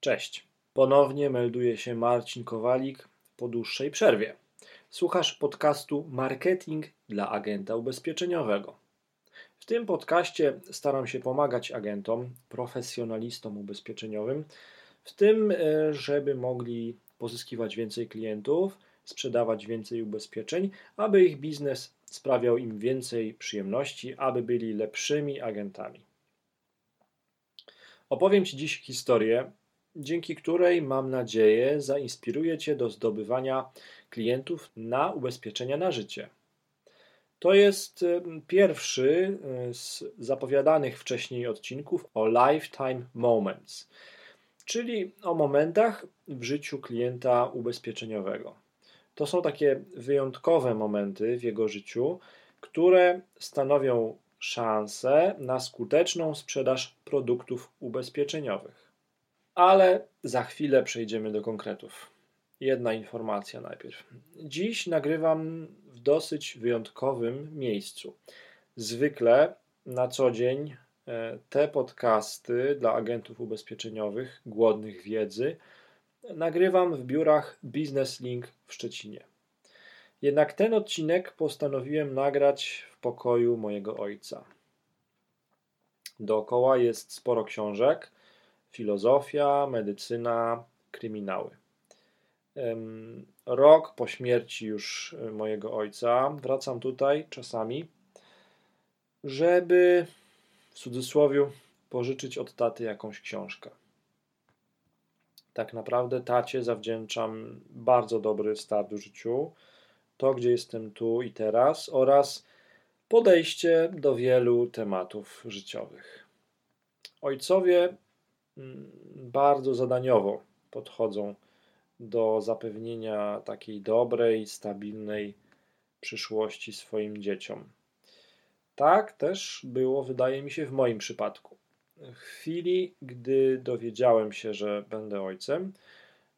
Cześć. Ponownie melduje się Marcin Kowalik po dłuższej przerwie. Słuchasz podcastu Marketing dla agenta ubezpieczeniowego. W tym podcaście staram się pomagać agentom, profesjonalistom ubezpieczeniowym, w tym, e, żeby mogli pozyskiwać więcej klientów, sprzedawać więcej ubezpieczeń, aby ich biznes sprawiał im więcej przyjemności, aby byli lepszymi agentami. Opowiem Ci dziś historię dzięki której mam nadzieję zainspiruje Cię do zdobywania klientów na ubezpieczenia na życie. To jest pierwszy e, z zapowiadanych wcześniej odcinków o Lifetime Moments, czyli o momentach w życiu klienta ubezpieczeniowego. To są takie wyjątkowe momenty w jego życiu, które stanowią szansę na skuteczną sprzedaż produktów ubezpieczeniowych. Ale za chwilę przejdziemy do konkretów. Jedna informacja najpierw. Dziś nagrywam w dosyć wyjątkowym miejscu. Zwykle na co dzień e, te podcasty dla agentów ubezpieczeniowych głodnych wiedzy nagrywam w biurach Business Link w Szczecinie. Jednak ten odcinek postanowiłem nagrać w pokoju mojego ojca. Dookoła jest sporo książek, filozofia, medycyna, kryminały. Rok po śmierci już e, mojego ojca wracam tutaj czasami, żeby w cudzysłowie pożyczyć od taty jakąś książkę. Tak naprawdę tacie zawdzięczam bardzo dobry start w życiu, to gdzie jestem tu i teraz oraz podejście do wielu tematów życiowych. Ojcowie bardzo zadaniowo podchodzą do zapewnienia takiej dobrej, stabilnej przyszłości swoim dzieciom. Tak też było, wydaje mi się, w moim przypadku. W chwili, gdy dowiedziałem się, że będę ojcem,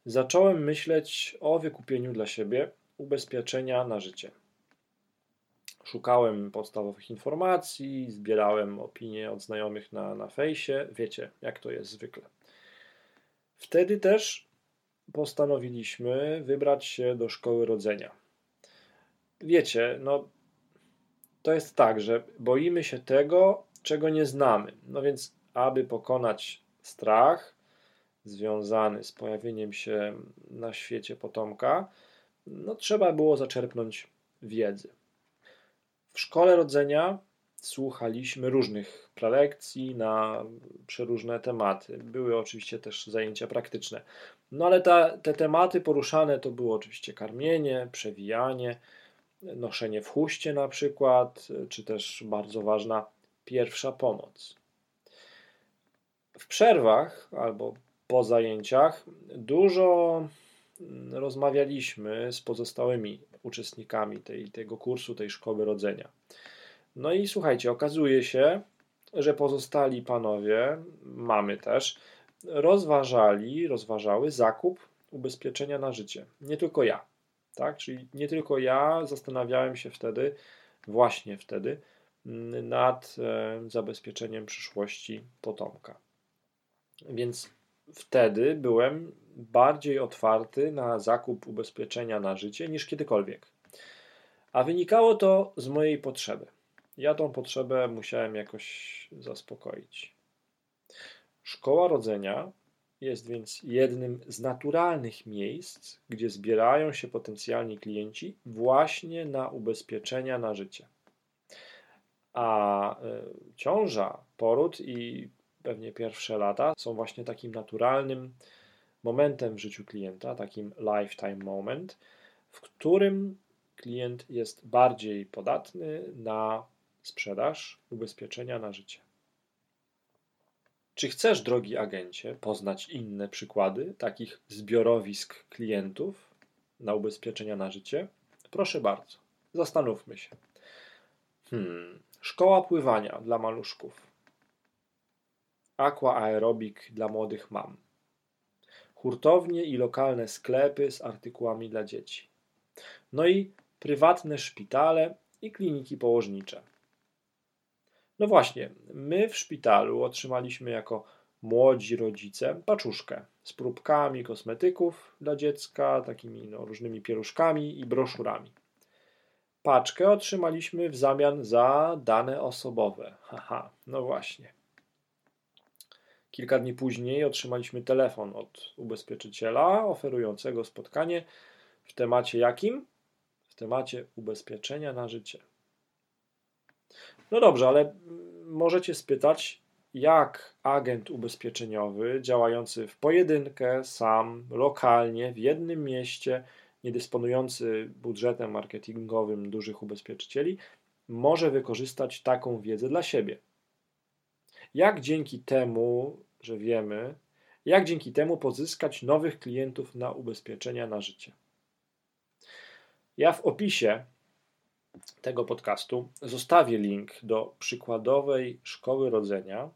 zacząłem myśleć o wykupieniu dla siebie ubezpieczenia na życie. Szukałem podstawowych informacji, zbierałem opinie od znajomych na, na fejsie. Wiecie, jak to jest zwykle. Wtedy też postanowiliśmy wybrać się do szkoły rodzenia. Wiecie, no to jest tak, że boimy się tego, czego nie znamy. No więc, aby pokonać strach związany z pojawieniem się na świecie potomka, no trzeba było zaczerpnąć wiedzy. W szkole rodzenia słuchaliśmy różnych prelekcji na przeróżne tematy. Były oczywiście też zajęcia praktyczne. No ale ta, te tematy poruszane to było oczywiście karmienie, przewijanie, noszenie w chuście na przykład, czy też bardzo ważna pierwsza pomoc. W przerwach albo po zajęciach dużo rozmawialiśmy z pozostałymi uczestnikami tej, tego kursu, tej szkoły rodzenia. No i słuchajcie, okazuje się, że pozostali panowie, mamy też, rozważali, rozważały zakup ubezpieczenia na życie. Nie tylko ja. Tak? Czyli nie tylko ja zastanawiałem się wtedy, właśnie wtedy, nad e, zabezpieczeniem przyszłości potomka. Więc wtedy byłem bardziej otwarty na zakup ubezpieczenia na życie niż kiedykolwiek. A wynikało to z mojej potrzeby. Ja tą potrzebę musiałem jakoś zaspokoić. Szkoła rodzenia jest więc jednym z naturalnych miejsc, gdzie zbierają się potencjalni klienci właśnie na ubezpieczenia na życie. A e, ciąża, poród i pewnie pierwsze lata są właśnie takim naturalnym momentem w życiu klienta, takim lifetime moment, w którym klient jest bardziej podatny na sprzedaż ubezpieczenia na życie. Czy chcesz, drogi agencie, poznać inne przykłady takich zbiorowisk klientów na ubezpieczenia na życie? Proszę bardzo, zastanówmy się. Hmm, szkoła pływania dla maluszków. Aqua aerobik dla młodych mam hurtownie i lokalne sklepy z artykułami dla dzieci. No i prywatne szpitale i kliniki położnicze. No właśnie, my w szpitalu otrzymaliśmy jako młodzi rodzice paczuszkę. z próbkami kosmetyków dla dziecka, takimi no, różnymi pieluszkami i broszurami. Paczkę otrzymaliśmy w zamian za dane osobowe. Haha, no właśnie. Kilka dni później otrzymaliśmy telefon od ubezpieczyciela oferującego spotkanie w temacie jakim? W temacie ubezpieczenia na życie. No dobrze, ale możecie spytać, jak agent ubezpieczeniowy działający w pojedynkę, sam, lokalnie, w jednym mieście, nie dysponujący budżetem marketingowym dużych ubezpieczycieli, może wykorzystać taką wiedzę dla siebie. Jak dzięki temu, że wiemy, jak dzięki temu pozyskać nowych klientów na ubezpieczenia na życie? Ja w opisie tego podcastu zostawię link do przykładowej szkoły rodzenia,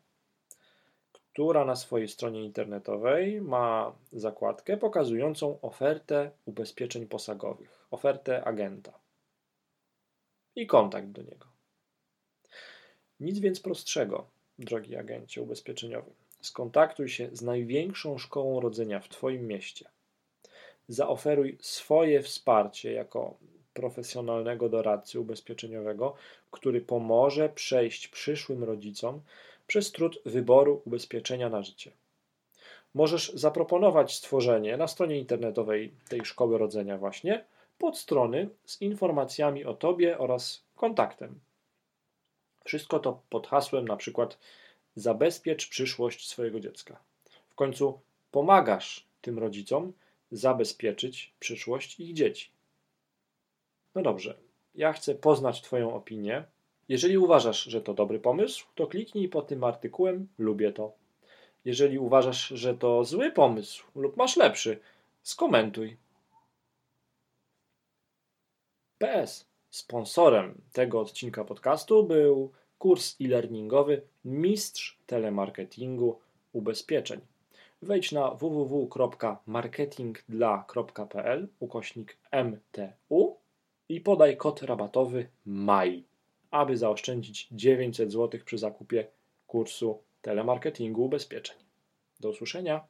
która na swojej stronie internetowej ma zakładkę pokazującą ofertę ubezpieczeń posagowych, ofertę agenta i kontakt do niego. Nic więc prostszego, drogi agencie ubezpieczeniowy. Skontaktuj się z największą szkołą rodzenia w Twoim mieście. Zaoferuj swoje wsparcie jako profesjonalnego doradcy ubezpieczeniowego, który pomoże przejść przyszłym rodzicom przez trud wyboru ubezpieczenia na życie. Możesz zaproponować stworzenie na stronie internetowej tej szkoły rodzenia właśnie podstrony z informacjami o Tobie oraz kontaktem. Wszystko to pod hasłem na przykład zabezpiecz przyszłość swojego dziecka. W końcu pomagasz tym rodzicom zabezpieczyć przyszłość ich dzieci. No dobrze, ja chcę poznać Twoją opinię. Jeżeli uważasz, że to dobry pomysł, to kliknij pod tym artykułem Lubię to. Jeżeli uważasz, że to zły pomysł lub masz lepszy, skomentuj. PS. Sponsorem tego odcinka podcastu był kurs e-learningowy Mistrz Telemarketingu Ubezpieczeń. Wejdź na www.marketingdla.pl ukośnik MTU i podaj kod rabatowy MAJ, aby zaoszczędzić 900 zł przy zakupie kursu telemarketingu ubezpieczeń. Do usłyszenia.